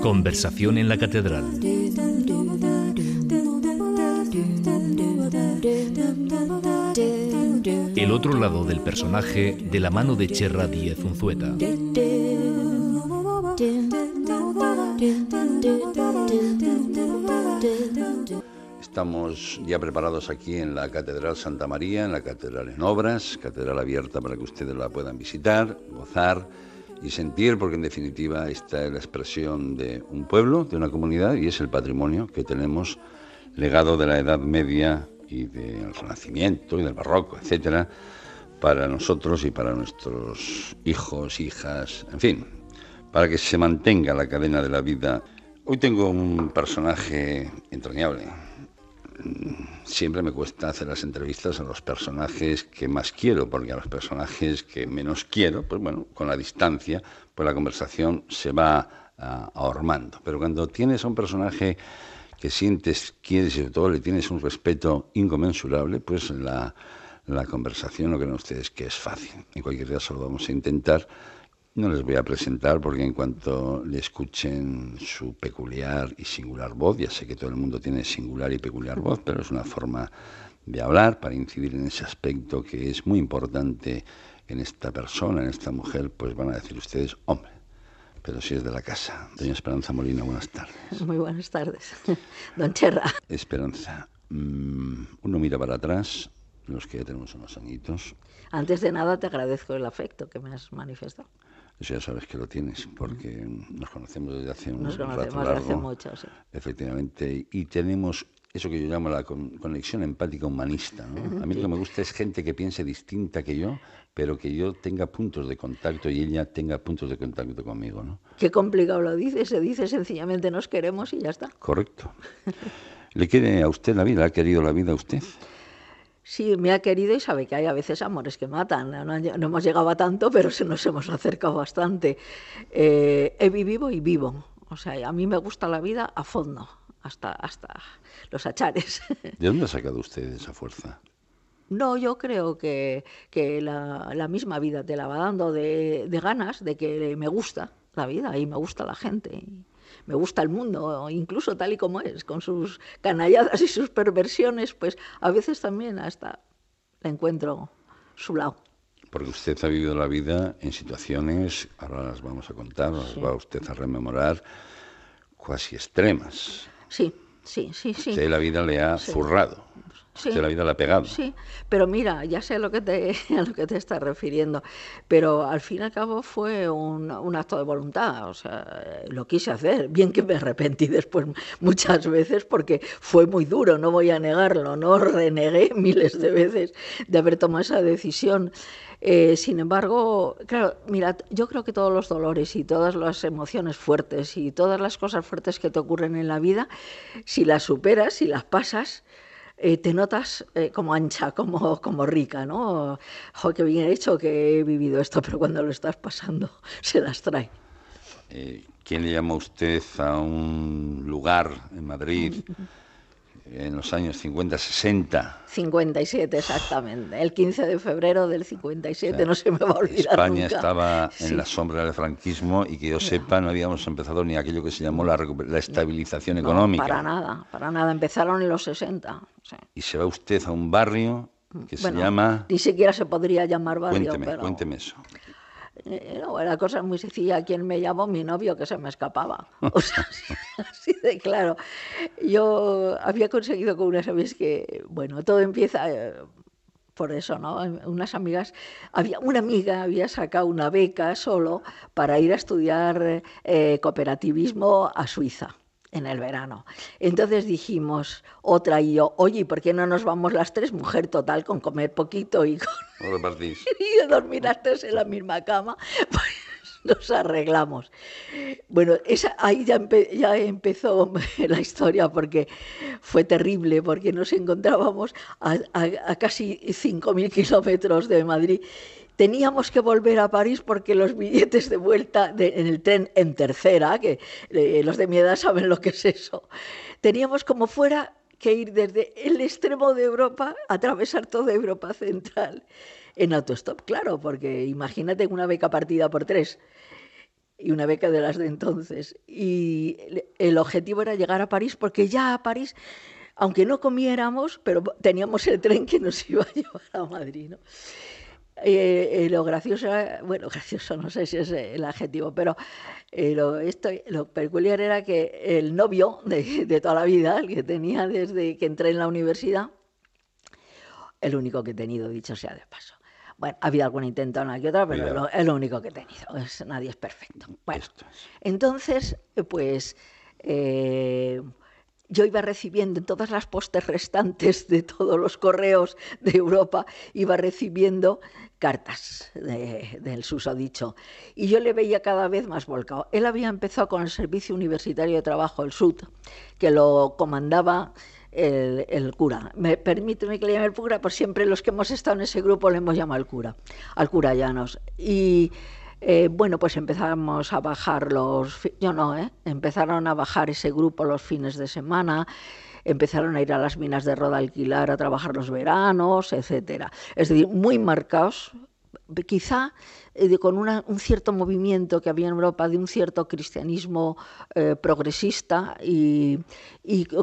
Conversación en la catedral. El otro lado del personaje de la mano de Cherra Díez Unzueta. Estamos ya preparados aquí en la Catedral Santa María, en la Catedral en Obras, catedral abierta para que ustedes la puedan visitar, gozar y sentir, porque en definitiva esta es la expresión de un pueblo, de una comunidad y es el patrimonio que tenemos legado de la Edad Media y del Renacimiento y del Barroco, etcétera, para nosotros y para nuestros hijos, hijas, en fin, para que se mantenga la cadena de la vida. Hoy tengo un personaje entrañable, siempre me cuesta hacer las entrevistas a los personajes que más quiero, porque a los personajes que menos quiero, pues bueno, con la distancia, pues la conversación se va uh, ahormando. Pero cuando tienes a un personaje que sientes, quieres y sobre todo le tienes un respeto inconmensurable, pues la, la conversación, lo no ustedes que es fácil. En cualquier caso lo vamos a intentar no les voy a presentar porque en cuanto le escuchen su peculiar y singular voz, ya sé que todo el mundo tiene singular y peculiar voz, pero es una forma de hablar para incidir en ese aspecto que es muy importante en esta persona, en esta mujer, pues van a decir ustedes, hombre, pero si es de la casa. Doña Esperanza Molina, buenas tardes. Muy buenas tardes, don Cherra. Esperanza, mmm, uno mira para atrás, los que ya tenemos unos añitos. Antes de nada te agradezco el afecto que me has manifestado. Eso ya sabes que lo tienes, porque nos conocemos desde hace un Nos rato largo. hace mucho, sí. Efectivamente, y tenemos eso que yo llamo la con- conexión empática humanista. ¿no? A mí lo que me gusta es gente que piense distinta que yo, pero que yo tenga puntos de contacto y ella tenga puntos de contacto conmigo. ¿no? Qué complicado lo dice, se dice sencillamente nos queremos y ya está. Correcto. ¿Le quiere a usted la vida? ¿Ha querido la vida a usted? Sí, me ha querido y sabe que hay a veces amores que matan. No, no- hemos llegado a tanto, pero se nos hemos acercado bastante. Eh, he vivido y vivo. O sea, a mí me gusta la vida a fondo, hasta, hasta los achares. ¿De dónde ha sacado usted esa fuerza? No, yo creo que, que la, la misma vida te la va dando de, de ganas, de que me gusta la vida y me gusta la gente. Me gusta el mundo, incluso tal y como es, con sus canalladas y sus perversiones, pues a veces también hasta le encuentro su lado. Porque usted ha vivido la vida en situaciones, ahora las vamos a contar, las Sí. va usted a rememorar, cuasi extremas. Sí, sí, sí, sí. Usted la vida le ha Sí. zurrado. Sí. La vida le ha pegado. Sí, pero mira, ya sé a lo que te, a lo que te estás refiriendo, pero al fin y al cabo fue un, un acto de voluntad, o sea, lo quise hacer, bien que me arrepentí después muchas veces porque fue muy duro, no voy a negarlo, no renegué miles de veces de haber tomado esa decisión. Eh, sin embargo, claro, mira, yo creo que todos los dolores y todas las emociones fuertes y todas las cosas fuertes que te ocurren en la vida, si las superas, si las pasas, eh, te notas eh, como ancha, como, como rica, ¿no? Jo, qué bien hecho que he vivido esto, pero cuando lo estás pasando se las trae. Eh, ¿Quién le llama a usted a un lugar en Madrid en los años 50, 60? 57 exactamente, el 15 de febrero del 57, no se me va a olvidar España nunca. estaba Sí. en la sombra del franquismo y que yo sepa no habíamos empezado ni aquello que se llamó la, la estabilización No, económica. para nada, para nada, empezaron en los 60. sí. Y se va usted a un barrio que Bueno, se llama... Ni siquiera se podría llamar barrio, Cuénteme, pero... cuénteme eso. Eh, no, la cosa es muy sencilla. ¿Quién me llamó? Mi novio, que se me escapaba. O sea, así, de claro. Yo había conseguido con unas amigas que, bueno, todo empieza eh, por eso, ¿no? Unas amigas, había una amiga había sacado una beca solo para ir a estudiar eh, cooperativismo a Suiza en el verano. Entonces dijimos, otra y yo, oye, ¿y ¿por qué no nos vamos las tres? Mujer total, con comer poquito y con y dormir las tres en la misma cama, pues nos arreglamos. Bueno, esa, ahí ya, empe- ya empezó la historia porque fue terrible, porque nos encontrábamos a, a- a casi 5.000 kilómetros de Madrid. Teníamos que volver a París porque los billetes de vuelta en el tren en tercera, que eh, los de mi edad saben lo que es eso, teníamos como fuera que ir desde el extremo de Europa, atravesar toda Europa central. En autostop, claro, porque imagínate una beca partida por tres y una beca de las de entonces. Y el objetivo era llegar a París porque ya a París, aunque no comiéramos, pero teníamos el tren que nos iba a llevar a Madrid. ¿no? Eh, eh, lo gracioso, bueno, gracioso no sé si es el adjetivo, pero eh, lo, esto, lo peculiar era que el novio de, de, toda la vida, el que tenía desde que entré en la universidad, el único que he tenido, dicho sea de paso. Bueno, ha habido algún intento una que otra, pero lo, es lo único que he tenido. Es, nadie es perfecto. Bueno, entonces, pues yo iba recibiendo en todas las postes restantes de todos los correos de Europa, iba recibiendo cartas del susodicho. Y yo le veía cada vez más volcado. Él había empezado con el Servicio Universitario de Trabajo, el SUD, que lo comandaba el, cura. Me, permíteme que le llame el cura, por siempre los que hemos estado en ese grupo le hemos llamado al cura, al cura Llanos. Y eh, bueno, pues empezamos a bajar los, yo no, ¿eh? empezaron a bajar ese grupo los fines de semana, empezaron a ir a las minas de roda alquilar a trabajar los veranos, etcétera. Es decir, muy marcados, quizá eh, con un cierto movimiento que había en Europa de un cierto cristianismo progresista y,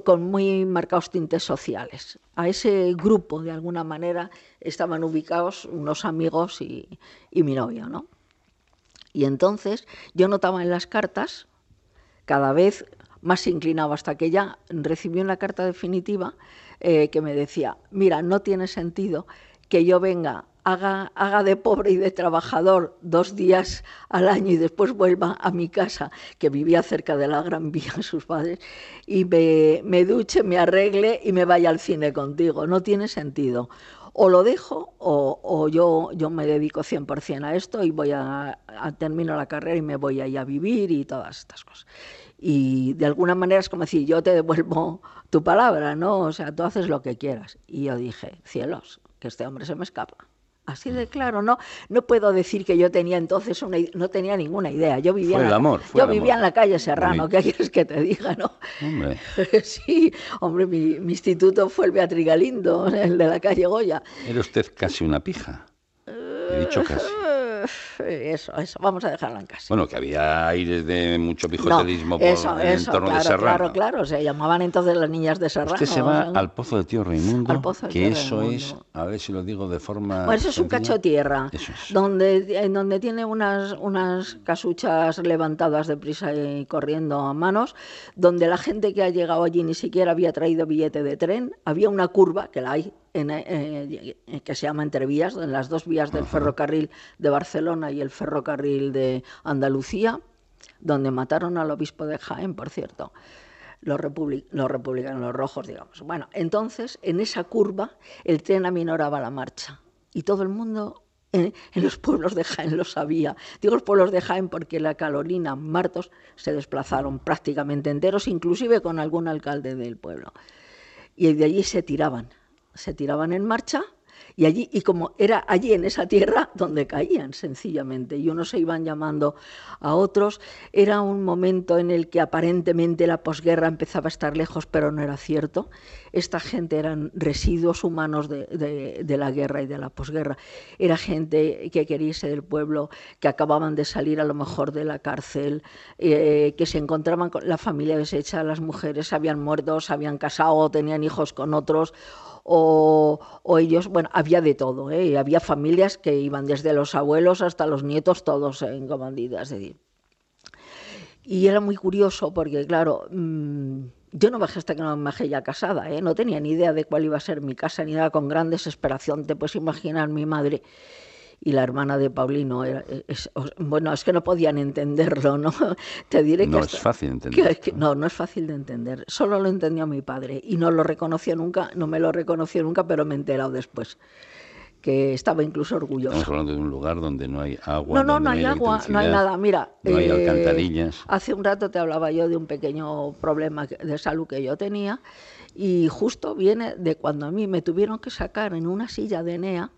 con muy marcados tintes sociales. A ese grupo, de alguna manera, estaban ubicados unos amigos y mi novio, ¿no? Y entonces yo notaba en las cartas, cada vez más inclinado hasta que ya recibí una carta definitiva eh, que me decía, mira, no tiene sentido que yo venga, haga, haga de pobre y de trabajador dos días al año y después vuelva a mi casa, que vivía cerca de la Gran Vía, sus padres, y me, me duche, me arregle y me vaya al cine contigo. No tiene sentido o lo dejo o, yo, yo me dedico 100% a esto y voy a, terminar la carrera y me voy a a vivir y todas estas cosas. Y de alguna manera es como decir, yo te devuelvo tu palabra, ¿no? O sea, tú haces lo que quieras. Y yo dije, cielos, que este hombre se me escapa. Así de claro, no, no puedo decir que yo tenía entonces una, no tenía ninguna idea. Yo vivía, en, la, amor, yo vivía en la calle Serrano, ¿qué quieres que te diga, no? Hombre. sí, hombre, mi, mi, instituto fue el Beatriz Galindo, el de la calle Goya. Era usted casi una pija. He dicho casi. Eso, eso, vamos a dejarla en casa. Bueno, que había aires de mucho pijoterismo por el entorno de Serrano. Claro, claro, se llamaban entonces las niñas de Serrano. Usted se va al Pozo de Tío Raimundo, que eso es, a ver si lo digo de forma Bueno, eso es un cacho de tierra, donde, en donde tiene unas, unas casuchas levantadas de prisa y corriendo a manos, donde la gente que ha llegado allí ni siquiera había traído billete de tren, había una curva, que la hay, eh, que se llama Entrevías, en las dos vías del ferrocarril de Barcelona y el ferrocarril de Andalucía, donde mataron al obispo de Jaén, por cierto, los, los republicanos, los rojos, digamos. Bueno, entonces, en esa curva, el tren aminoraba la marcha y todo el mundo en, los pueblos de Jaén lo sabía. Digo los pueblos de Jaén porque la Carolina, Martos, se desplazaron prácticamente enteros, inclusive con algún alcalde del pueblo. Y de allí se tiraban se tiraban en marcha y allí y como era allí en esa tierra donde caían sencillamente y unos se iban llamando a otros era un momento en el que aparentemente la posguerra empezaba a estar lejos pero no era cierto. Esta gente eran residuos humanos de, la guerra y de la posguerra. Era gente que quería irse del pueblo que acababan de salir a lo mejor de la cárcel eh, que se encontraban con la familia deshecha las mujeres habían muerto se habían casado tenían hijos con otros o, ellos, bueno, había de todo, ¿eh? había familias que iban desde los abuelos hasta los nietos, todos en comandita, decir. Y era muy curioso porque, claro, mm, yo no bajé hasta que no me bajé ya casada, ¿eh? no tenía ni idea de cuál iba a ser mi casa, ni nada, con gran desesperación, te puedes imaginar mi madre y la hermana de Paulino. Era, bueno, es que no podían entenderlo, ¿no? Te diré que... No es fácil entender. no, no es fácil de entender. Solo lo entendió mi padre y no lo reconoció nunca, no me lo reconoció nunca, pero me he enterado después que estaba incluso orgulloso. Estamos hablando de un lugar donde no hay agua. No, no, no hay, agua, no hay nada. Mira, no hay eh, alcantarillas. Hace un rato te hablaba yo de un pequeño problema de salud que yo tenía y justo viene de cuando a mí me tuvieron que sacar en una silla de Enea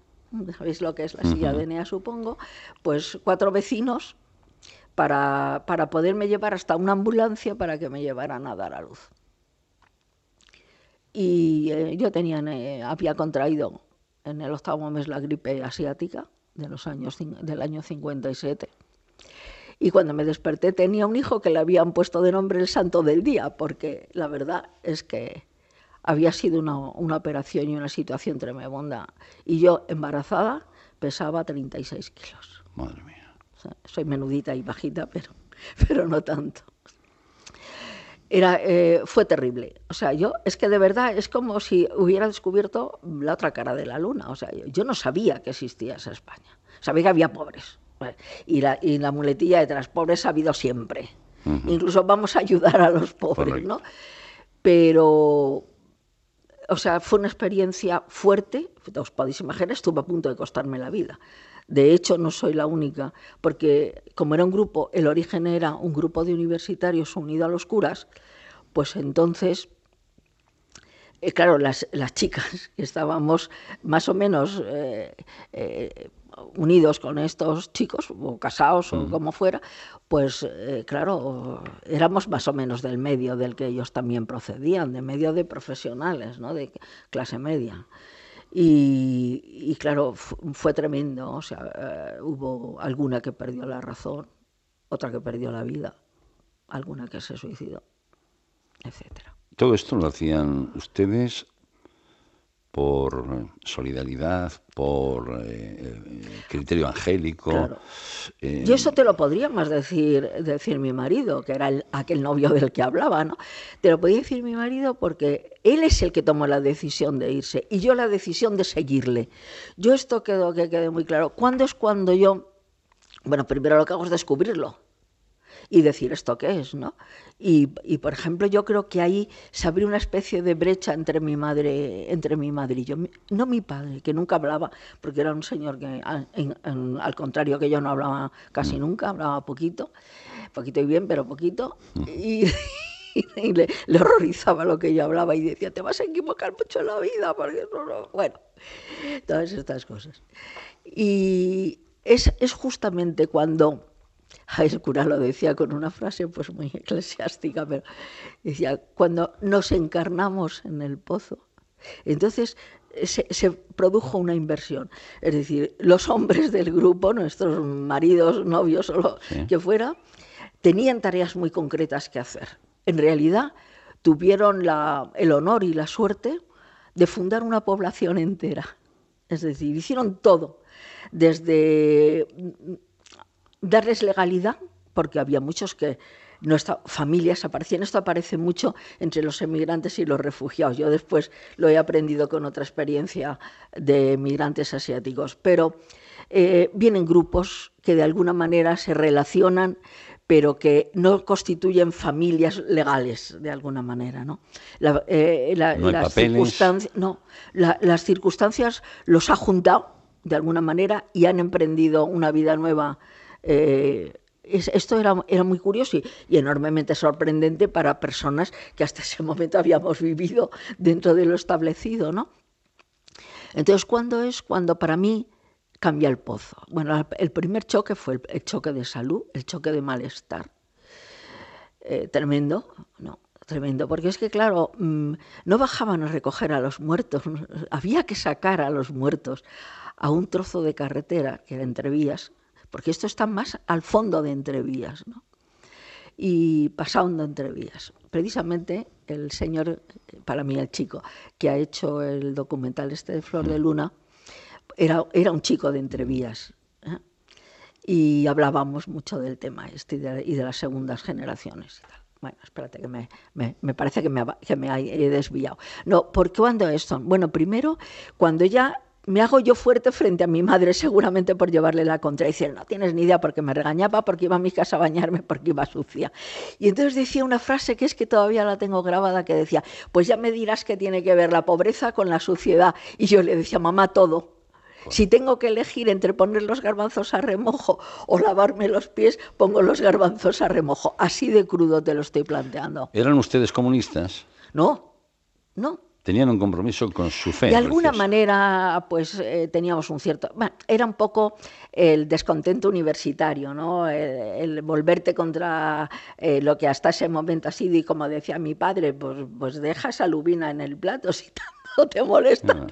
¿sabéis lo que es la silla de Enea, supongo? Pues cuatro vecinos para, para poderme llevar hasta una ambulancia para que me llevaran a dar a luz. Y eh, yo tenía, eh, había contraído en el octavo mes la gripe asiática de los años, del año 57. Y cuando me desperté tenía un hijo que le habían puesto de nombre el santo del día, porque la verdad es que había sido una, una operación y una situación tremenda. Y yo, embarazada, pesaba 36 kilos. Madre mía. soy menudita y bajita, pero, pero no tanto. Era, eh, fue terrible. O sea, yo es que de verdad es como si hubiera descubierto la otra cara de la luna. O sea, yo, no sabía que existía esa España. Sabía que había pobres. Y la, y la muletilla de tras pobres ha habido siempre. Incluso vamos a ayudar a los pobres, ¿no? Pero, o sea, fue una experiencia fuerte. Os podéis imaginar, estuvo a punto de costarme la vida. De hecho, no soy la única, porque como era un grupo, el origen era un grupo de universitarios unido a los curas, pues entonces, eh, claro, las, las, chicas que estábamos más o menos eh, eh, unidos con estos chicos, o casados o mm. como fuera, pues claro, éramos más o menos del medio del que ellos también procedían, de medio de profesionales, ¿no? de clase media. Y, claro, fue tremendo. O sea, eh, hubo alguna que perdió la razón, otra que perdió la vida, alguna que se suicidó, etcétera. Todo esto lo hacían ustedes por solidaridad, por eh, eh, criterio angélico. Eh, y eso te lo podría más decir, decir mi marido, que era aquel novio del que hablaba, ¿no? Te lo podía decir mi marido porque él es el que tomó la decisión de irse y yo la decisión de seguirle. Yo esto quedó que quede muy claro. ¿Cuándo es cuando yo, bueno, primero lo que hago es descubrirlo y decir esto qué es, ¿no? Y, por ejemplo, yo creo que ahí se abrió una especie de brecha entre mi madre, entre mi madre y yo. No mi padre, que nunca hablaba, porque era un señor que, al contrario que yo, no hablaba casi mm. nunca, hablaba poquito, poquito y bien, pero poquito. Mm. Y, le, horrorizaba lo que yo hablaba y decía, te vas a equivocar mucho en la vida, porque no, bueno, todas estas cosas. Y es, es justamente cuando el cura lo decía con una frase pues muy eclesiástica, pero decía, cuando nos encarnamos en el pozo, entonces se, produjo una inversión. Es decir, los hombres del grupo, nuestros maridos, novios o lo que fuera, tenían tareas muy concretas que hacer. En realidad, tuvieron el honor y la suerte de fundar una población entera. Es decir, hicieron todo, desde darles legalidad, porque había muchos que nuestras familias aparecían. Esto aparece mucho entre los emigrantes y los refugiados. Yo después lo he aprendido con otra experiencia de migrantes asiáticos. Pero eh, vienen grupos que de alguna manera se relacionan pero que no constituyen familias legales de alguna manera, ¿no? Eh, las, circunstancias, no, las circunstancias los ha juntado de alguna manera y han emprendido una vida nueva eh, esto era, era, muy curioso y, enormemente sorprendente para personas que hasta ese momento habíamos vivido dentro de lo establecido, ¿no? Entonces, ¿cuándo es? Cuando para mí cambia el pozo. Bueno, el primer choque fue el, choque de salud, el choque de malestar. Eh, tremendo, ¿no? Tremendo, porque es que, claro, mm, no bajaban a recoger a los muertos, había que sacar a los muertos a un trozo de carretera, que era entre vías, porque esto está más al fondo de entrevías, ¿no? y pasando entrevías. Precisamente el señor, para mí el chico, que ha hecho el documental este de Flor de Luna, era, era un chico de entrevías. ¿eh? Y hablábamos mucho del tema este y de, las segundas generaciones Bueno, espérate, que me, me, parece que me, que me he desviado. No, ¿por qué cuando esto? Bueno, primero, cuando ya me hago yo fuerte frente a mi madre, seguramente por llevarle la contra. Y decir, no tienes ni idea porque me regañaba, porque iba a mi casa a bañarme, porque iba sucia. Y entonces decía una frase que es que todavía la tengo grabada, que decía, pues ya me dirás que tiene que ver la pobreza con la suciedad. Y yo le decía, mamá, todo. Si tengo que elegir entre poner los garbanzos a remojo o lavarme los pies, pongo los garbanzos a remojo. Así de crudo te lo estoy planteando. ¿Eran ustedes comunistas? No, no tenían un compromiso con su fe. De alguna manera, pues eh, teníamos un cierto. Bueno, era un poco el descontento universitario, ¿no? El, volverte contra eh, lo que hasta ese momento ha sido, y como decía mi padre, pues, pues deja esa lubina en el plato si tanto te molesta.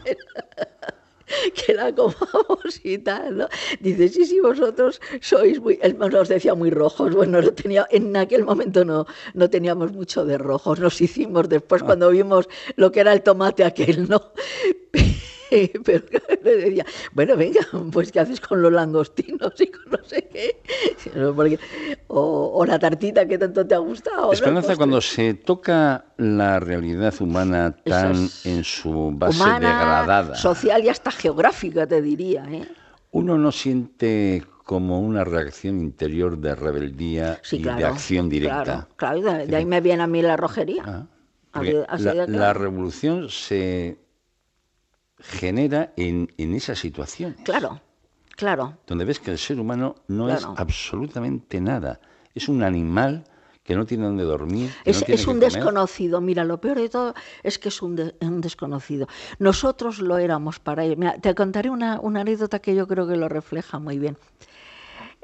que la comamos y tal, ¿no? Dice, sí, sí, vosotros sois muy, él nos decía muy rojos, bueno, no tenía, en aquel momento no, no teníamos mucho de rojos, nos hicimos después ah. cuando vimos lo que era el tomate aquel, ¿no? pero le decía, bueno, venga, pues ¿qué haces con los langostinos y con no sé qué? O, la tartita que tanto te ha gustado. Esperanza, cuando se toca la realidad humana tan en su base degradada. Social y hasta geográfica, te diría. ¿eh? Uno no siente como una reacción interior de rebeldía y de acción directa. Claro, de, ahí me viene a mí la rojería. Ah, la, revolución se genera en, en esa situación. Claro, claro. Donde ves que el ser humano no es absolutamente nada. Es un animal que no tiene donde dormir. es, un desconocido. Mira, lo peor de todo es que es un, un desconocido. Nosotros lo éramos para ellos. te contaré una, una anécdota que yo creo que lo refleja muy bien.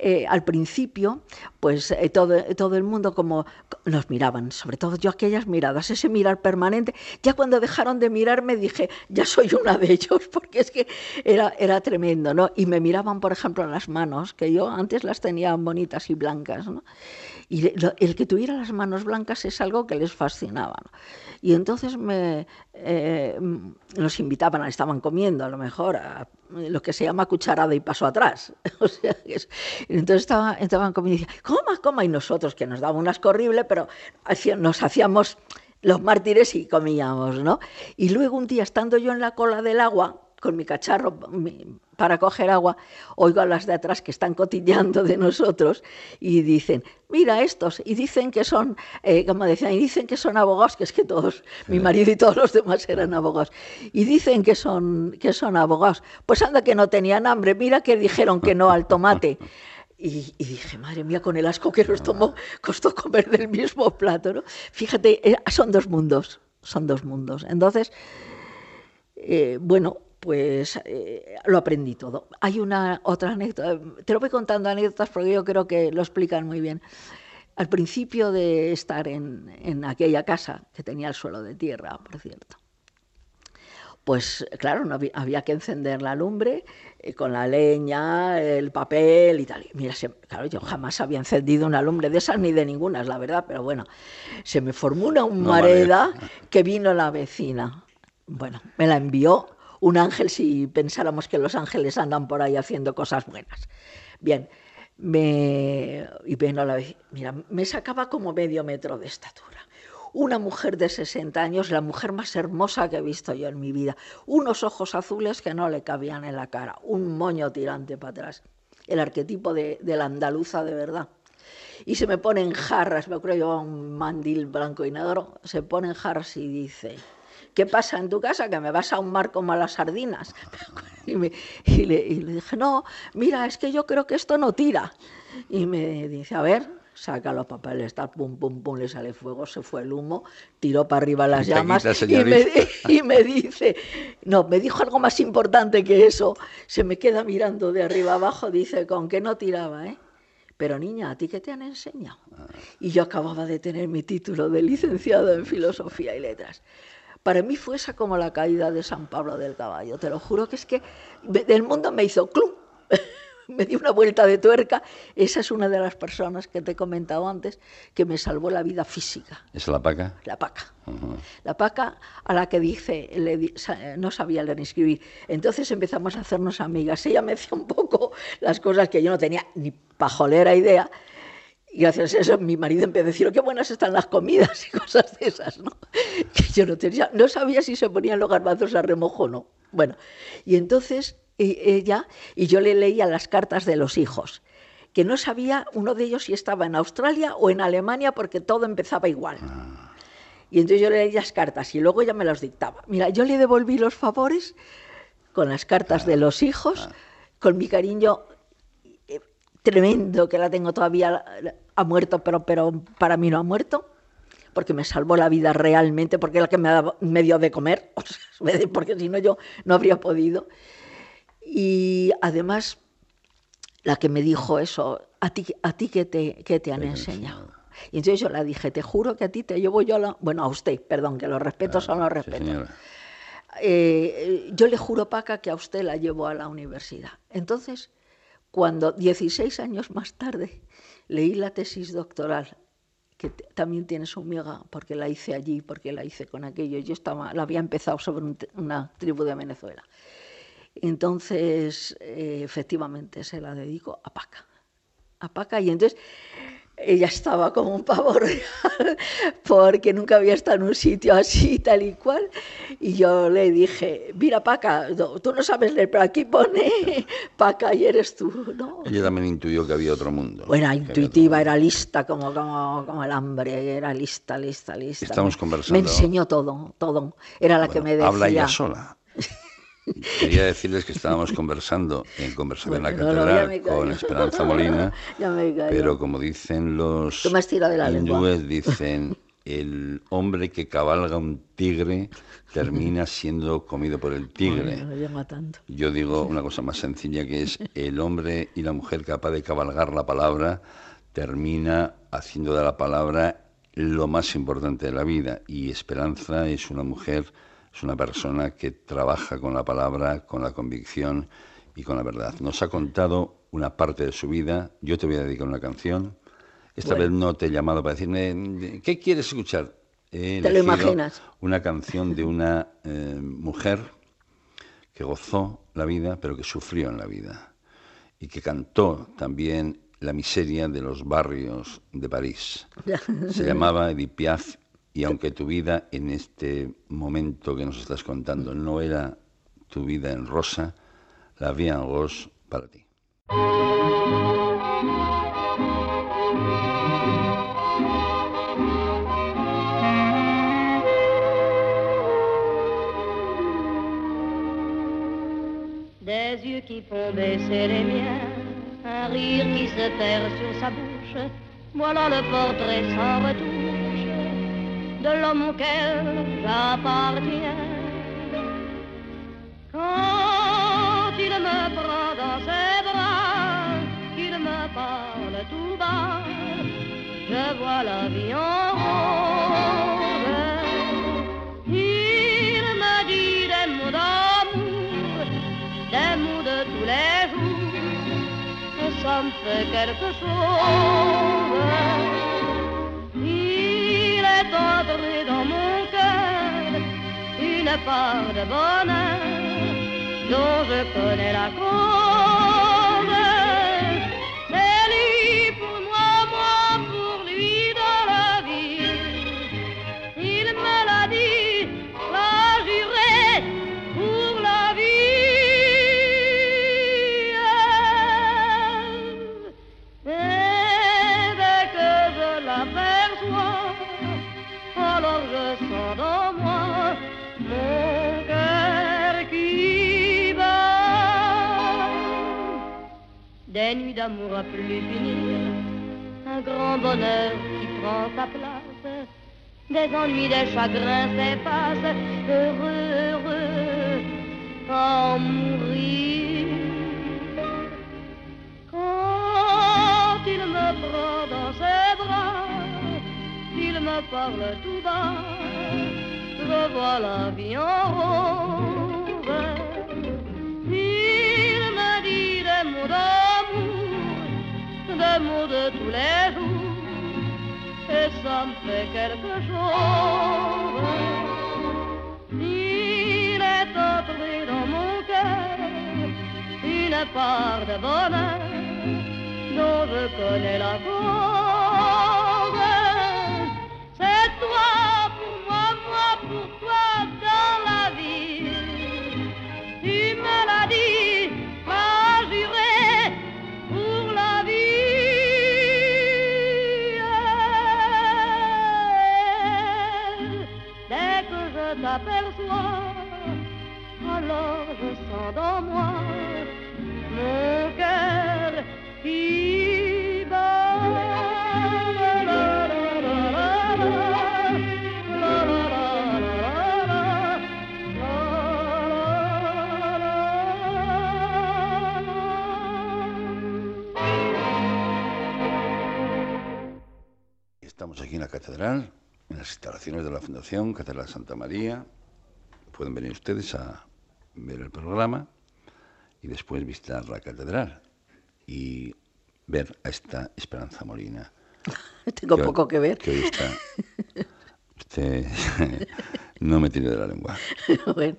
Eh, al principio, pues eh, todo, todo, el mundo como nos miraban, sobre todo yo aquellas miradas, ese mirar permanente. Ya cuando dejaron de mirarme dije, ya soy una de ellos, porque es que era, era tremendo, ¿no? Y me miraban, por ejemplo, las manos, que yo antes las tenía bonitas y blancas, ¿no? Y el que tuviera las manos blancas es algo que les fascinaba. Y entonces me, eh, nos invitaban, estaban comiendo a lo mejor, a, lo que se llama cucharada y paso atrás. o sea, entonces estaba, estaban comiendo y decían, coma, coma, y nosotros, que nos daba un asco pero nos hacíamos los mártires y comíamos, ¿no? Y luego un día, estando yo en la cola del agua, con mi cacharro para coger agua, oigo a las de atrás que están cotilleando de nosotros y dicen, mira estos, y dicen que son, eh, como decían, y dicen que son abogados, que es que todos, mi marido y todos los demás eran abogados, y dicen que son, que son abogados. Pues anda que no tenían hambre, mira que dijeron que no al tomate. Y, dije, madre mía, con el asco que nos tomó, costó comer del mismo plato, ¿no? Fíjate, eh, son dos mundos, son dos mundos. Entonces, eh, bueno, pues eh, lo aprendí todo. Hay una otra anécdota, te lo voy contando anécdotas porque yo creo que lo explican muy bien. Al principio de estar en, aquella casa, que tenía el suelo de tierra, por cierto, pues claro, no había, que encender la lumbre eh, con la leña, el papel y tal. mira, claro, yo jamás había encendido una lumbre de esas ni de ninguna, es la verdad, pero bueno, se me formó una humareda que vino la vecina. Bueno, me la envió un ángel si pensáramos que los ángeles andan por ahí haciendo cosas buenas. Bien, me, y bueno, la, mira, me sacaba como medio metro de estatura. Una mujer de 60 años, la mujer más hermosa que he visto yo en mi vida. Unos ojos azules que no le cabían en la cara, un moño tirante para atrás. El arquetipo de, la andaluza de verdad y se me ponen jarras, me acuerdo yo un mandil blanco y negro, se ponen jarras y dice, ¿qué pasa en tu casa? Que me vas a un mar como a las sardinas. Y, le, dije, no, mira, es que yo creo que esto no tira. Y me dice, a ver, saca los papeles, tal, pum, pum, pum, le sale fuego, se fue el humo, tiró para arriba las llamas y me, y me, dice, no, me dijo algo más importante que eso, se me queda mirando de arriba abajo, dice, con qué no tiraba, ¿eh? Pero niña, ¿a ti qué te han enseñado? Ah. Y yo acababa de tener mi título de licenciado en Filosofía y Letras. Para mí fue esa como la caída de San Pablo del caballo. Te lo juro que es que del mundo me hizo club. me dio una vuelta de tuerca. Esa es una de las personas que te he comentado antes que me salvó la vida física. ¿Es la paca? La paca. La paca a la que dice, no sabía leer ni escribir. Entonces empezamos a hacernos amigas. Ella me decía un poco las cosas que yo no tenía ni pajolera idea y gracias a eso mi marido empezó a decir, qué buenas están las comidas y cosas de esas, ¿no? Que yo no tenía, no sabía si se ponían los garbanzos a remojo o no. Bueno, y entonces ella, y yo le leía las cartas de los hijos, que no sabía uno de ellos si estaba en Australia o en Alemania porque todo empezaba igual. Ah. Y entonces yo le leía las cartas y luego ella me los dictaba. Mira, yo le devolví los favores con las cartas de los hijos, con mi cariño tremendo que la tengo todavía, ha muerto, pero, pero para mí no ha muerto, porque me salvó la vida realmente, porque es la que me, dado medio de comer, porque si no yo no habría podido. Y además, la que me dijo eso, ¿a ti, a ti qué, te, qué te han enseñado? Y entonces yo le dije, te juro que a ti te llevo yo la... Bueno, a usted, perdón, que los respetos son los respetos. eh, yo le juro, Paca, que a usted la llevo a la universidad. Entonces, cuando 16 años más tarde leí la tesis doctoral, que también tiene su miga, porque la hice allí, porque la hice con aquello, yo estaba, la había empezado sobre una tribu de Venezuela. Entonces, eh, efectivamente, se la dedico a Paca. A Paca, y entonces ella estaba como un pavo real porque nunca había estado en un sitio así, tal y cual. Y yo le dije, mira Paca, tú no sabes leer, pero aquí pone Paca y eres tú. ¿no? Ella también intuyó que había otro mundo. Era intuitiva, era lista como, como, como, el hambre, era lista, lista, lista. Estamos conversando. Me enseñó todo, todo. Era la que me decía. Habla ella sola. Quería decirles que estábamos conversando en conversación en la catedral con Esperanza Molina, pero como dicen los hindúes, dicen el hombre que cabalga un tigre termina siendo comido por el tigre. Yo digo una cosa más sencilla que es el hombre y la mujer capaz de cabalgar la palabra termina haciendo de la palabra lo más importante de la vida. Y Esperanza es una mujer es una persona que trabaja con la palabra, con la convicción y con la verdad. Nos ha contado una parte de su vida. Yo te voy a dedicar una canción. Esta vez no te he llamado para decirme, ¿qué quieres escuchar? te lo imaginas. Una canción de una eh, mujer que gozó la vida, pero que sufrió en la vida. Y que cantó también la miseria de los barrios de París. Se llamaba Edith Piaf y aunque tu vida en este momento que nos estás contando no era tu vida en rosa, la vi en rose para ti. Des yeux qui font baisser les miens, un rire qui se perd sur sa bouche, voilà le portrait sans retour de l'homme auquel j'appartiens. Quand il me prend dans ses bras, qu'il me parle tout bas, je vois la vie en rose. Il me dit des mots d'amour, des mots de tous les jours, et ça me fait quelque chose est dans mon cœur une part de bonheur dont je connais la cause. D'amour à plus finir, un grand bonheur qui prend sa place, des ennuis, des chagrins s'effacent, heureux, heureux, en mourir. Quand il me prend dans ses bras, il me parle tout bas, je vois la vie en rose. De tous les jours et ça me fait quelque chose. Il est entré dans mon cœur une part de bonheur dont je connais la cause. Moi. Estamos aquí en la catedral en las instalaciones de la Fundación Catedral Santa María, pueden venir ustedes a ver el programa y después visitar la catedral y ver a esta Esperanza Molina. Tengo que- poco que ver. Que hoy está. Usted no me tire de la lengua. bueno,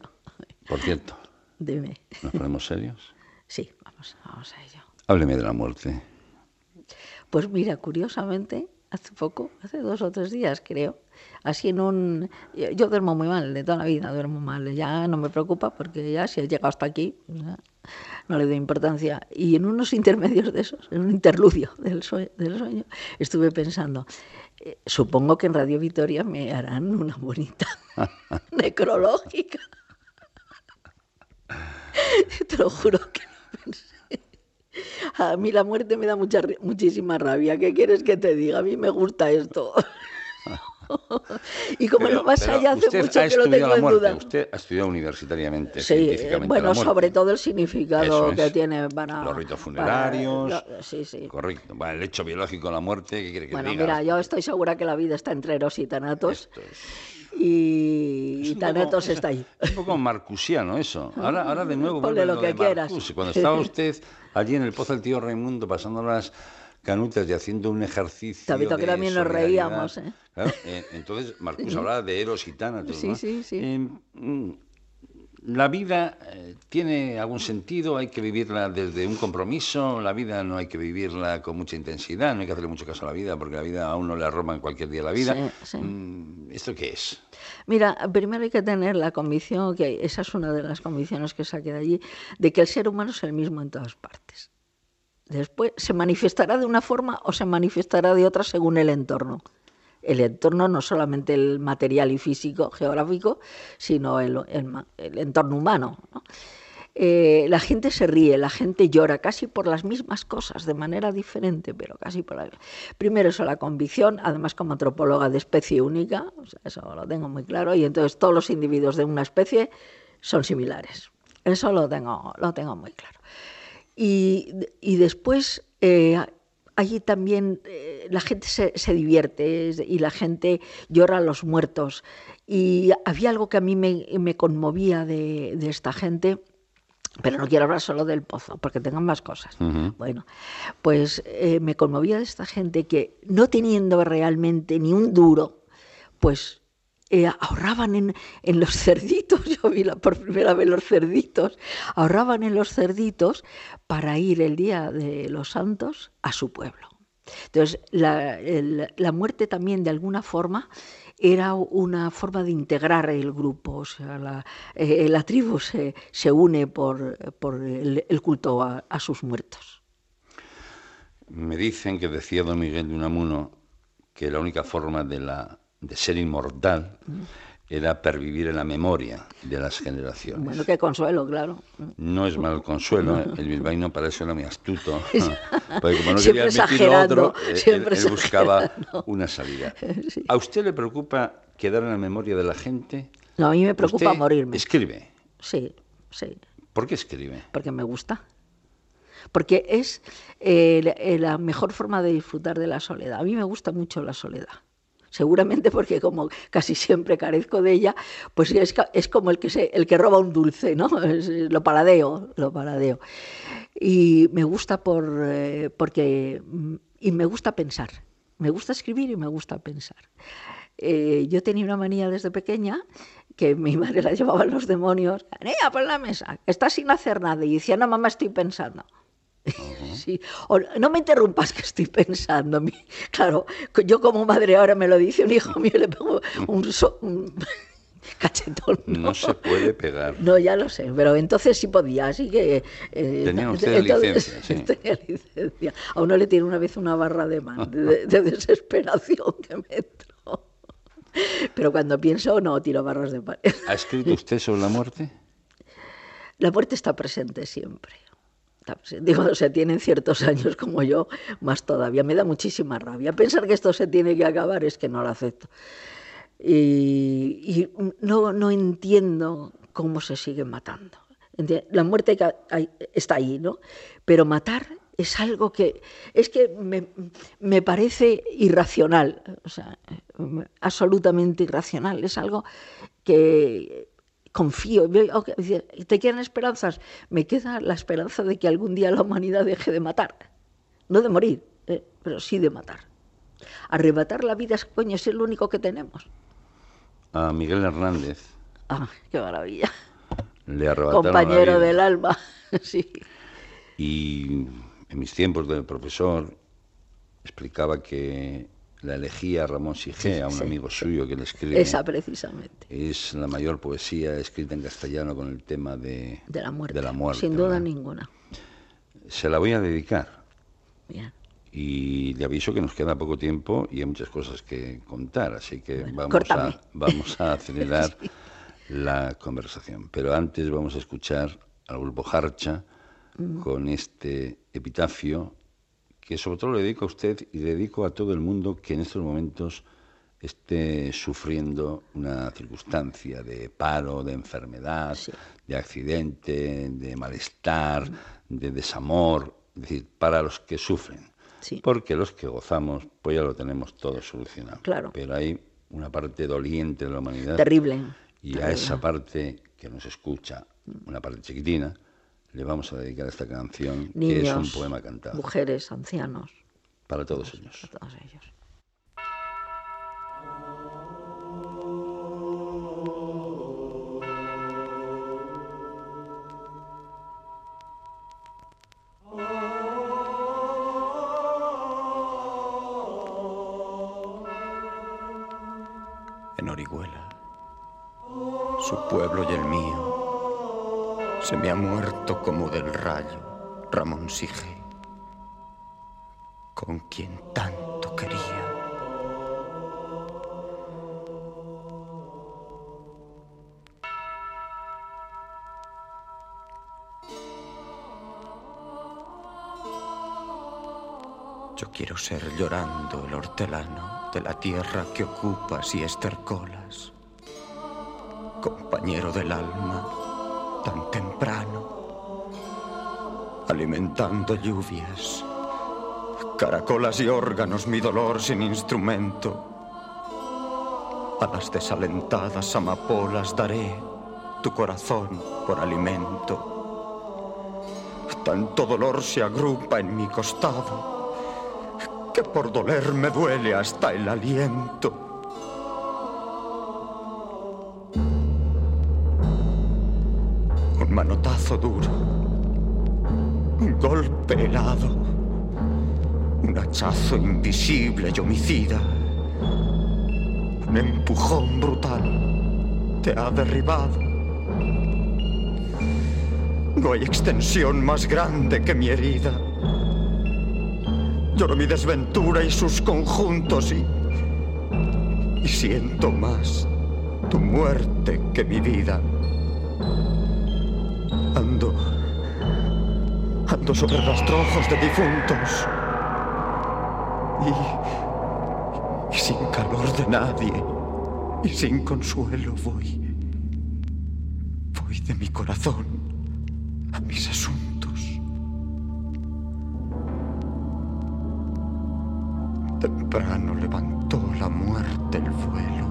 Por cierto, dime. ¿nos ponemos serios? Sí, vamos, vamos a ello. Hábleme de la muerte. Pues mira, curiosamente, hace poco, hace dos o tres días creo, así en un... Yo duermo muy mal, de toda la vida duermo mal, ya no me preocupa porque ya si he llegado hasta aquí, ya no le doy importancia. Y en unos intermedios de esos, en un interludio del sueño, del sueño estuve pensando, eh, supongo que en Radio Vitoria me harán una bonita necrológica. Te lo juro que lo pensé. A mí la muerte me da mucha, muchísima rabia. ¿Qué quieres que te diga? A mí me gusta esto. y como Pero- lo más pero allá hace mucho que lo tengo en duda. Usted ha estudiado universitariamente, Sí, científicamente bueno, la sobre todo el significado que tiene para... Los ritos para- funerarios. lo- sí, sí. Correcto. Bueno, el hecho biológico de la muerte, ¿qué quiere que Bueno, diga? mira, yo estoy segura que la vida está entre eros y tanatos es- y, es y un Tanatos poco- está ahí. Es un poco marcusiano eso. Ahora, ahora de nuevo Ponle lo que quieras. Cuando estaba usted allí en el Pozo del Tío Raimundo pasando las canutas y haciendo un ejercicio Tabito, que también nos reíamos, ¿eh? Claro, eh, entonces Marcuse hablaba de Eros y Tánatos, Sí, ¿no? sí, sí. Eh, mm, la vida tiene algún sentido, hay que vivirla desde un compromiso, la vida no hay que vivirla con mucha intensidad, no hay que hacerle mucho caso a la vida, porque la vida a uno le arroba en cualquier día la vida. Sí, sí. Mm, ¿Esto qué es? Mira, primero hay que tener la convicción, que esa es una de las convicciones que saqué de allí, de que el ser humano es el mismo en todas partes. Después se manifestará de una forma o se manifestará de otra según el entorno. El entorno no solamente el material y físico, geográfico, sino el, entorno humano. ¿no? Eh, la gente se ríe, la gente llora, casi por las mismas cosas, de manera diferente, pero casi por la... Primero eso, la convicción, además como antropóloga de especie única, eso lo tengo muy claro, y entonces todos los individuos de una especie son similares. Eso lo tengo, lo tengo muy claro. Y, y después eh, allí también eh, la gente se, se divierte y la gente llora a los muertos. Y había algo que a mí me, me conmovía de, de esta gente, pero no quiero hablar solo del pozo, porque tengan más cosas. Bueno, pues eh, me conmovía de esta gente que no teniendo realmente ni un duro, pues eh, ahorraban en, en los cerditos, yo vi la, por primera vez los cerditos, ahorraban en los cerditos para ir el día de los santos a su pueblo. Entonces, la, la muerte también, de alguna forma, era una forma de integrar el grupo. O sea, la, eh, la tribu se, se une por, por el, el culto a, a sus muertos. Me dicen que decía don Miguel de Unamuno que la única forma de, la, de ser inmortal era pervivir en la memoria de las generaciones. Bueno, qué consuelo, claro. No es mal consuelo, ¿eh? el bilbaíno para eso era muy astuto. Porque como no Siempre quería admitir lo otro, eh, él, él buscaba una salida. Sí. ¿A usted le preocupa quedar en la memoria de la gente? No, a mí me preocupa Usted morirme. Escribe. Sí, sí, ¿Por qué escribe? porque me gusta. Porque es eh, la- eh, la mejor forma de disfrutar de la soledad. A mí me gusta mucho la soledad. Seguramente porque como casi siempre carezco de ella, pues es, es como el que, se, el que roba un dulce, ¿no? Lo paladeo, lo paladeo. Y me gusta por, eh, porque... mm, Y me gusta pensar. Me gusta escribir y me gusta pensar. Eh, yo tenía una manía desde pequeña que mi madre la llevaba a los demonios. Niña, pon la mesa, que estás sin hacer nada. Y decía, no, mamá, estoy pensando. Sí. O, no me interrumpas que estoy pensando. Claro, yo como madre ahora me lo dice un hijo mío, le pego un, so- un cachetón. ¿no? No se puede pegar. No, ya lo sé, pero entonces sí podía, así que... eh, Tenían ustedes licencia, sí. Tenía licencia. A uno le tiene una vez una barra de, man- de, de desesperación que me entró. Pero cuando pienso, no, tiro barras de pared. ¿Ha escrito usted sobre la muerte? La muerte está presente siempre. Digo, o sea, tienen ciertos años como yo, más todavía. Me da muchísima rabia. Pensar que esto se tiene que acabar es que no lo acepto. Y, no, no entiendo cómo se sigue matando. La muerte está ahí, ¿no? Pero matar es algo que es que me, me parece irracional, o sea, absolutamente irracional. Es algo que, confío. ¿Te quedan esperanzas? Me queda la esperanza de que algún día la humanidad deje de matar. No de morir, eh, pero sí de matar. Arrebatar la vida, coño, es el único que tenemos. A Miguel Hernández Ah, qué maravilla. le arrebataron la Compañero vida. del alma. sí. Y en mis tiempos de profesor explicaba que la elegía Ramón Sigé, a un Sí, amigo suyo que le escribe, Esa precisamente. es la mayor poesía escrita en castellano con el tema de, De la muerte. de la muerte, Sin duda ¿verdad? ninguna. Se la voy a dedicar Bien. y le aviso que nos queda poco tiempo y hay muchas cosas que contar, así que Bueno, vamos, a, vamos a acelerar la conversación. Pero antes vamos a escuchar al grupo Harcha Mm. con este epitafio que sobre todo le dedico a usted y le dedico a todo el mundo que en estos momentos esté sufriendo una circunstancia de paro, de enfermedad, Sí. de accidente, de malestar, de desamor, es decir, para los que sufren. Sí. Porque los que gozamos, pues ya lo tenemos todo solucionado. Claro. Pero hay una parte doliente de la humanidad. Terrible. Y a esa parte que nos escucha, una parte chiquitina, le vamos a dedicar esta canción, que es un poema cantado mujeres, ancianos, para todos ellos. a todos ellos. en Orihuela. Su pueblo y el mío. Se me ha muerto como del rayo Ramón Sige, con quien tanto quería. Yo quiero ser llorando el hortelano de la tierra que ocupas y estercolas, compañero del alma tan temprano, alimentando lluvias, caracolas y órganos mi dolor sin instrumento. A las desalentadas amapolas daré tu corazón por alimento. Tanto dolor se agrupa en mi costado que por doler me duele hasta el aliento. Helado, un hachazo invisible y homicida, un empujón brutal te ha derribado. No hay extensión más grande que mi herida. Lloro mi desventura y sus conjuntos y. y siento más tu muerte que mi vida. Sobre rastrojos de difuntos. Y. y sin calor de nadie. Y sin consuelo voy. voy de mi corazón a mis asuntos. Temprano levantó la muerte el vuelo.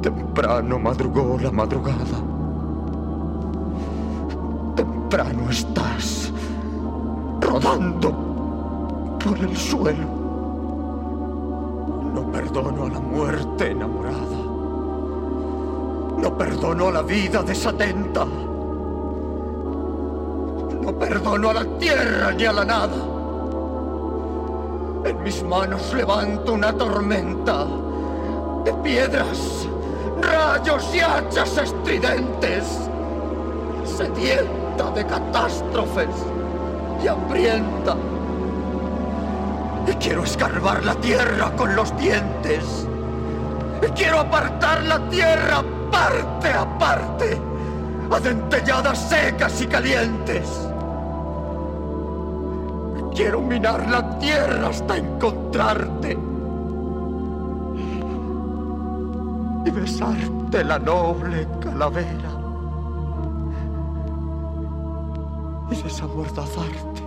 Temprano madrugó la madrugada. Temprano estás rodando por el suelo. No perdono a la muerte enamorada. No perdono a la vida desatenta. No perdono a la tierra ni a la nada. En mis manos levanto una tormenta de piedras, rayos y hachas estridentes, de catástrofes y hambrienta. Y quiero escarbar la tierra con los dientes. Y quiero apartar la tierra parte a parte, a dentelladas secas y calientes. Quiero minar la tierra hasta encontrarte y besarte la noble calavera y desamordazarte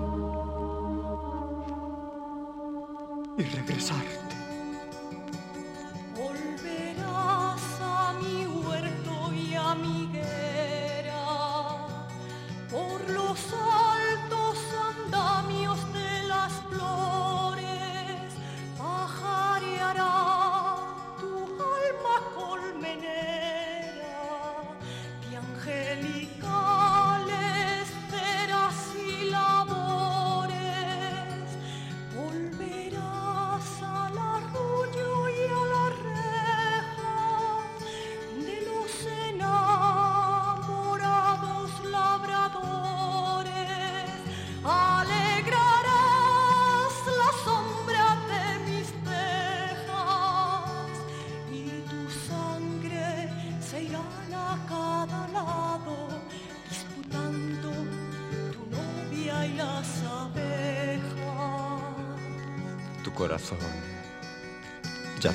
y regresarte.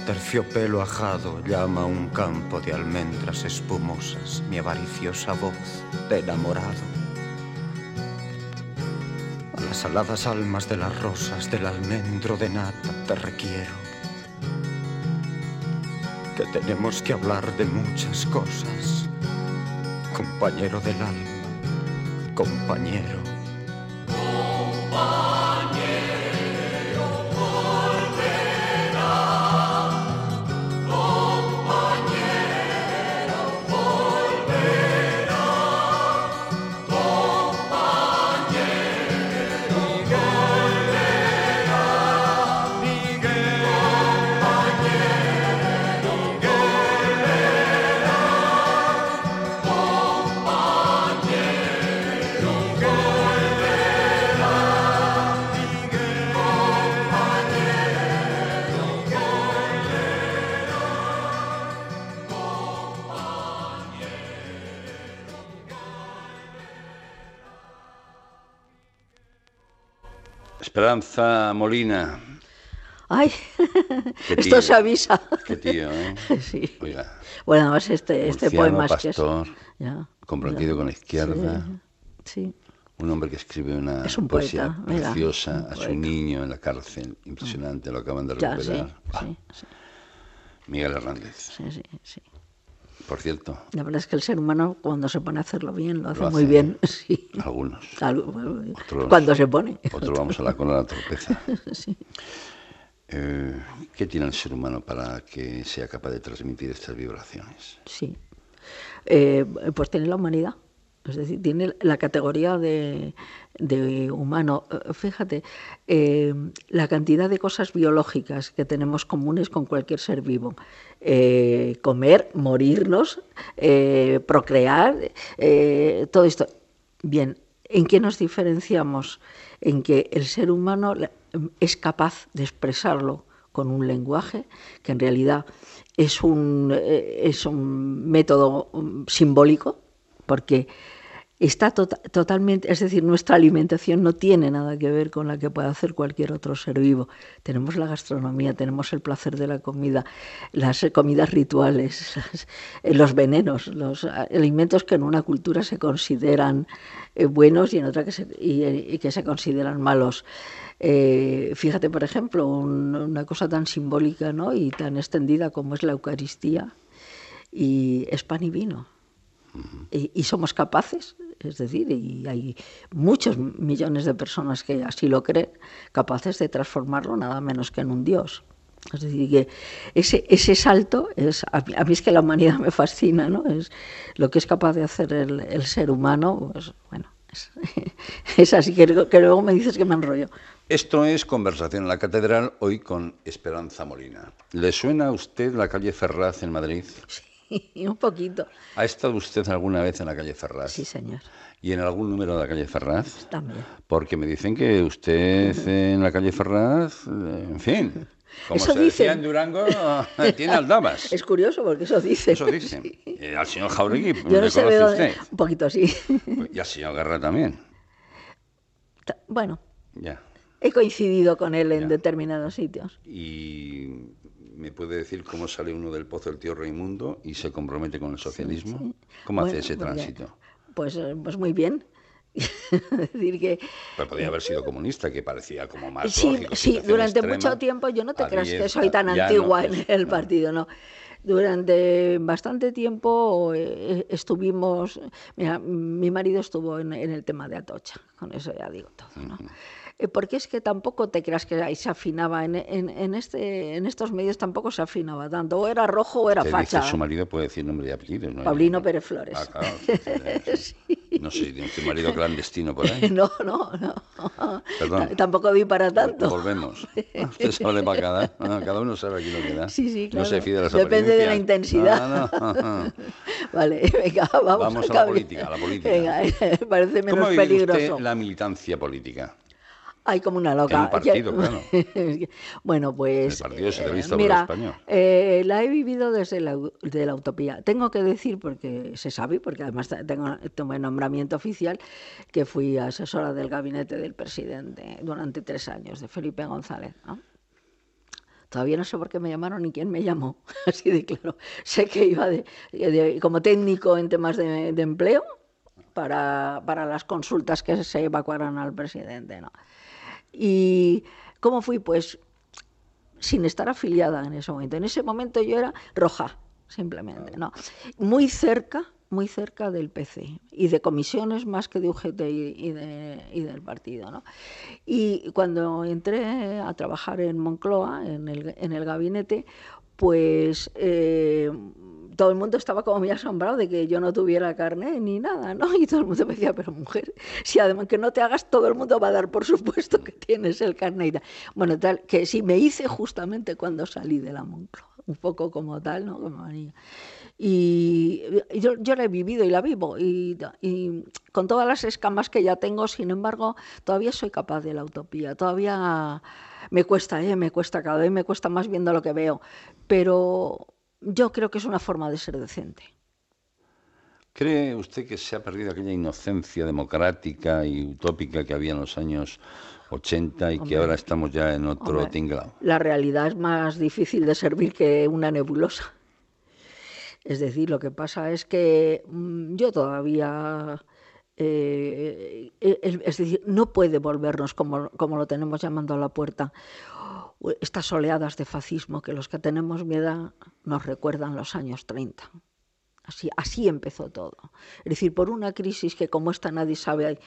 Terciopelo ajado llama un campo de almendras espumosas mi avariciosa voz de enamorado. A las aladas almas de las rosas del almendro de nata te requiero. Que tenemos que hablar de muchas cosas, compañero del alma, compañero. Esperanza Molina. Ay, Qué esto tío. se avisa. Qué tío, ¿eh? Sí. Oiga, Bueno, además este, este Murciano, poema es que es... pastor, comprometido ya. con la izquierda. Sí, sí. Un hombre que escribe una Es un poesía poeta, mira, preciosa un a su niño en la cárcel. Impresionante, lo acaban de Ya, sí, recuperar. Ah, sí, Miguel Hernández. sí, sí, sí. Por cierto, La verdad es que el ser humano cuando se pone a hacerlo bien lo hace, Lo muy bien. Sí. algunos. Otros- cuando se pone. Otro vamos a la cola de la torpeza. Sí. Eh, ¿Qué tiene el ser humano para que sea capaz de transmitir estas vibraciones? Sí. Eh, pues tiene la humanidad. Es decir, tiene la categoría de, humano. Eh, Fíjate, eh, la cantidad de cosas biológicas que tenemos comunes con cualquier ser vivo. Eh, comer, morirnos, procrear, todo esto. Bien, ¿en qué nos diferenciamos? En que el ser humano es capaz de expresarlo con un lenguaje que en realidad es un, es un método um, simbólico, porque está tota- totalmente, es decir, nuestra alimentación no tiene nada que ver con la que puede hacer cualquier otro ser vivo. Tenemos la gastronomía, tenemos el placer de la comida, las eh, comidas rituales, eh, los venenos, los ah, alimentos que en una cultura se consideran eh, buenos y en otra que se, y, eh, y que se consideran malos. Eh, fíjate, por ejemplo, un- una cosa tan simbólica ¿no? y tan extendida como es la Eucaristía, y es pan y vino. Y, y somos capaces, es decir, y hay muchos millones de personas que así lo creen, capaces de transformarlo nada menos que en un Dios. Es decir, que ese, ese salto, es, a, mí, a mí es que la humanidad me fascina, ¿no? Es lo que es capaz de hacer el, el ser humano, pues bueno, es, es así, que, que luego me dices que me enrollo. Esto es Conversación en la Catedral, hoy con Esperanza Molina. ¿Le suena a usted la calle Ferraz en Madrid? Y un poquito, ¿Ha estado usted alguna vez en la calle Ferraz? sí señor, ¿Y en algún número de la calle Ferraz? también. Porque me dicen que usted en la calle Ferraz, eh, en fin, como Eso se decía dicen. en Durango, tiene aldabas. Es curioso porque eso dice. Eso dicen. Eh, al señor Jauregui Yo le no conoce dónde, usted. un poquito sí. Y al señor Guerra también. Ta- Bueno, Ya. he coincidido con él en Ya. determinados sitios. Y me puede decir cómo sale uno del pozo del tío Raimundo y se compromete con el socialismo. ¿Cómo hace Bueno, ese porque- tránsito? Pues, eh, pues muy bien. decir que Pues podría haber sido comunista, que parecía como más sí, lógico. sí, durante extrema. mucho tiempo yo no te creas que soy tan no, antigua pues, en el no. partido, no. Durante bastante tiempo eh, estuvimos, mira, mi marido estuvo en, en el tema de Atocha, con eso ya digo todo, ¿no? Eh, Porque es que tampoco te creas que ahí se afinaba, en, en, en este, en estos medios tampoco se afinaba tanto, o era rojo o era Te dice facha. su marido puede decir nombre y apellido. ¿no? Paulino Pérez Flores. Ah, claro. sí, sí, sí. No sé tiene usted marido clandestino por ahí. No, no, no. Perdón. Tampoco di para tanto. Volvemos. Usted sabe para cada, ah, cada uno sabe aquí lo que da. Sí, sí, No se claro. fíe de las Depende de la intensidad. No, no. Vale, venga, vamos, Vamos a la política, a la política. Venga, eh, parece ¿Cómo menos usted peligroso. la militancia política? Hay como una loca. En un partido, claro. bueno, pues. El Partido Socialista eh, mira, Español. eh, la he vivido desde la, de la utopía. Tengo que decir, porque se sabe, porque además te- tengo, tomé nombramiento oficial, que fui asesora del gabinete del presidente durante tres años, de Felipe González. ¿no? Todavía no sé por qué me llamaron ni quién me llamó, así de claro. Sé que iba de, de- como técnico en temas de, de empleo para, para las consultas que se evacuaron al presidente. ¿no? ¿Y cómo fui? Pues sin estar afiliada en ese momento. En ese momento yo era roja, simplemente, ¿no? Muy cerca, muy cerca del PC y de comisiones más que de UGT y, y de- y del partido, ¿no? Y cuando entré a trabajar en Moncloa, en el, en el gabinete, pues eh, todo el mundo estaba como muy asombrado de que yo no tuviera carne ni nada, ¿no? Y todo el mundo me decía, pero mujer, si además que no te hagas, todo el mundo va a dar por supuesto que tienes el carnet y tal. Bueno, tal, que sí, me hice justamente cuando salí de la Moncloa, un poco como tal, ¿no? Como manía. Y yo, yo la he vivido y la vivo, y, y con todas las escamas que ya tengo, sin embargo, todavía soy capaz de la utopía, todavía me cuesta, ¿eh? me cuesta, cada vez me cuesta más viendo lo que veo, pero yo creo que es una forma de ser decente. ¿Cree usted que se ha perdido aquella inocencia democrática y utópica que había en los años 80 y que ahora estamos ya en otro Hombre, tinglao? La realidad es más difícil de servir que una nebulosa. Es decir, lo que pasa es que mm, yo todavía, eh, eh, es, decir, no puede volvernos como, como lo tenemos llamando a la puerta, estas oleadas de fascismo que los que tenemos mi edad nos recuerdan los años 30. Así, así empezó todo. Es decir, por una crisis que como esta nadie sabe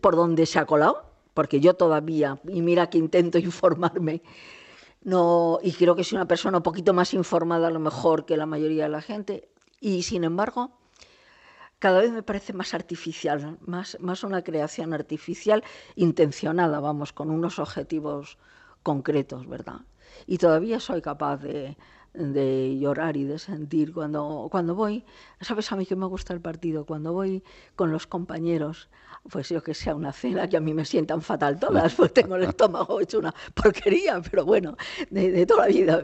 por dónde se ha colado, porque yo todavía, y mira que intento informarme, no, y creo que soy una persona un poquito más informada a lo mejor que la mayoría de la gente, y sin embargo, cada vez me parece más artificial, más, más una creación artificial intencionada, vamos, con unos objetivos concretos, ¿verdad? Y todavía soy capaz de, de llorar y de sentir cuando, cuando voy, ¿sabes a mí que me gusta el partido? Cuando voy con los compañeros, pues yo que sea una cena que a mí me sientan fatal todas, pues tengo el estómago hecho una porquería, pero bueno, de, de toda la vida.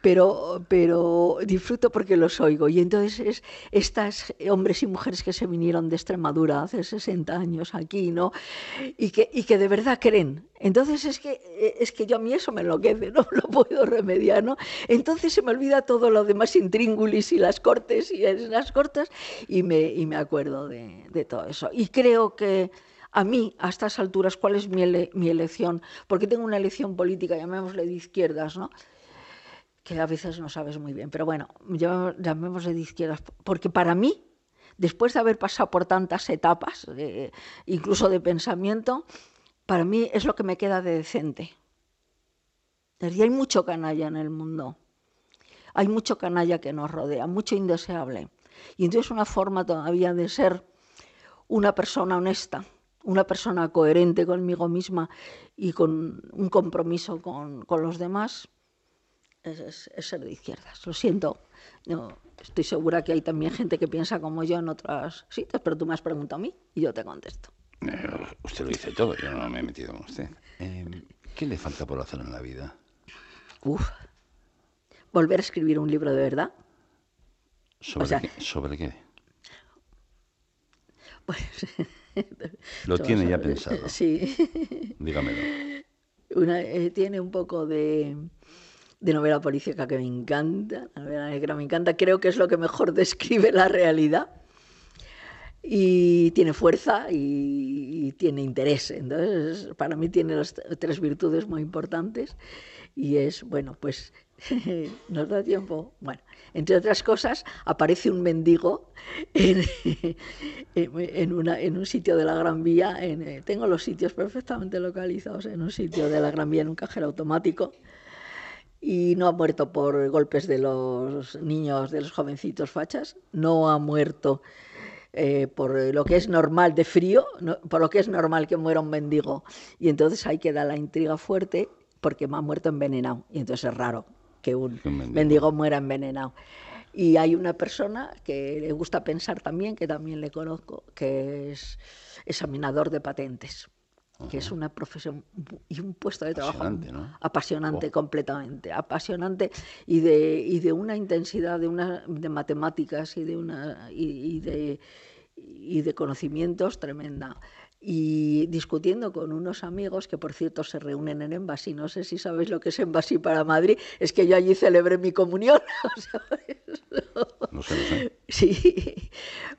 Pero, pero disfruto porque los oigo. Y entonces es estas hombres y mujeres que se vinieron de Extremadura hace 60 años aquí, ¿no? Y que, y que de verdad creen. Entonces es que, eh, es que yo a mí eso me enloquece, no lo puedo remediar, ¿no? Entonces se me olvida todo lo demás intríngulis y las cortes y las cortas y me, y me acuerdo de, de todo eso. Y creo que a mí, a estas alturas, ¿cuál es mi, ele- mi elección? Porque tengo una elección política, llamémosle de izquierdas, ¿no? que a veces no sabes muy bien, pero bueno, llam- llamémosle de izquierdas, porque para mí, después de haber pasado por tantas etapas, eh, incluso de pensamiento, para mí es lo que me queda de decente. Decir, hay mucho canalla en el mundo, hay mucho canalla que nos rodea, mucho indeseable. Y entonces una forma todavía de ser una persona honesta, una persona coherente conmigo misma y con un compromiso con, con los demás, es, es- es ser de izquierdas. Lo siento. No, estoy segura que hay también gente que piensa como yo en otras sitios, pero tú me has preguntado a mí y yo te contesto. Eh, usted lo dice todo, yo no me he metido con usted. Eh, ¿Qué le falta por hacer en la vida? Uf. Volver a escribir un libro de verdad. ¿Sobre, sea- qué, ¿sobre qué? Pues, Lo tiene ya pensado. Sí. Dígamelo. Una- eh, tiene un poco de, de novela policíaca que me encanta, la novela negra me encanta, creo que es lo que mejor describe la realidad. Y tiene fuerza y, y tiene interés. Entonces, para mí tiene las tres virtudes muy importantes. Y es, bueno, pues nos da tiempo. Bueno, entre otras cosas, aparece un mendigo en, un sitio de la Gran Vía. en, eh, tengo los sitios perfectamente localizados en un sitio de la Gran Vía, en un cajero automático. Y no ha muerto por golpes de los niños, de los jovencitos fachas. No ha muerto eh, por lo que es normal de frío, por lo que es normal que muera un mendigo. Y entonces ahí queda la intriga fuerte porque me ha muerto envenenado. Y entonces es raro que un, un mendigo. mendigo muera envenenado. Y hay una persona que le gusta pensar también, que también le conozco, que es examinador de patentes, que es una profesión y un puesto de trabajo Apasionante, ¿no? apasionante Oh. completamente, apasionante y de, y de una intensidad de, una, de matemáticas y de, una, y, y de, y de conocimientos tremenda. Y discutiendo con unos amigos que por cierto se reúnen en Envasi, no sé si sabéis lo que es Envasi para Madrid, es que yo allí celebré mi comunión. no sé, no sé. Sí,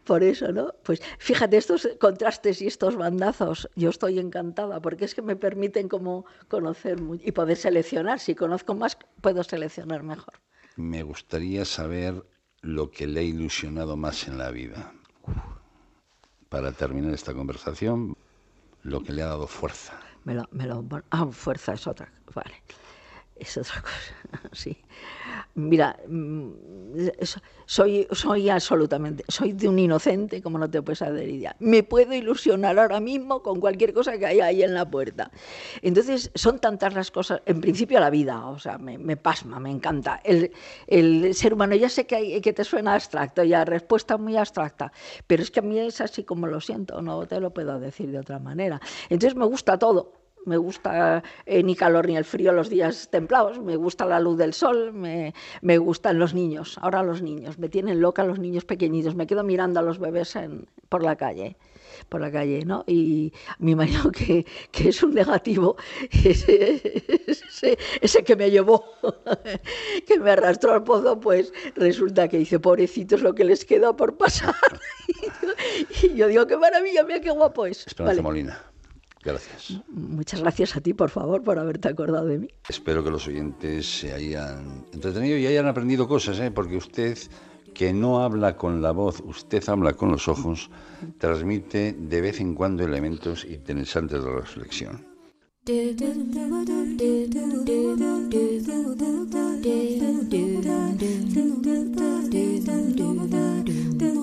por eso, ¿no? Pues fíjate, estos contrastes y estos bandazos, yo estoy encantada porque es que me permiten como conocer y poder seleccionar. Si conozco más, puedo seleccionar mejor. Me gustaría saber lo que le ha ilusionado más en la vida para terminar esta conversación, lo que le ha dado fuerza. Me lo, me lo, ah, fuerza es otra. Vale es otra cosa, sí. Mira, mm, soy, soy absolutamente, soy de un inocente, como no te puedes adherir Me puedo ilusionar ahora mismo con cualquier cosa que haya ahí en la puerta. Entonces, son tantas las cosas, en principio la vida, o sea, me, pasma, me encanta. El, el, ser humano, ya sé que, hay, que te suena abstracto, ya respuesta muy abstracta, pero es que a mí es así como lo siento, no te lo puedo decir de otra manera. Entonces, me gusta todo me gusta eh, ni calor ni el frío los días templados, me gusta la luz del sol, me, me, gustan los niños, ahora los niños, me tienen loca los niños pequeñitos, me quedo mirando a los bebés en, por la calle por la calle, ¿no? Y me imagino que, que es un negativo ese, ese, que me llevó, que me arrastró al pozo, pues resulta que dice, pobrecitos lo que les queda por pasar. y yo digo, qué maravilla, mira qué guapo es. Esperanza Molina. Gracias. Muchas gracias a ti, por favor, por haberte acordado de mí. Espero que los oyentes se hayan entretenido y hayan aprendido cosas, ¿eh? porque usted, que no habla con la voz, usted habla con los ojos, transmite de vez en cuando elementos interesantes de reflexión.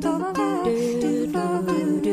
do do do do do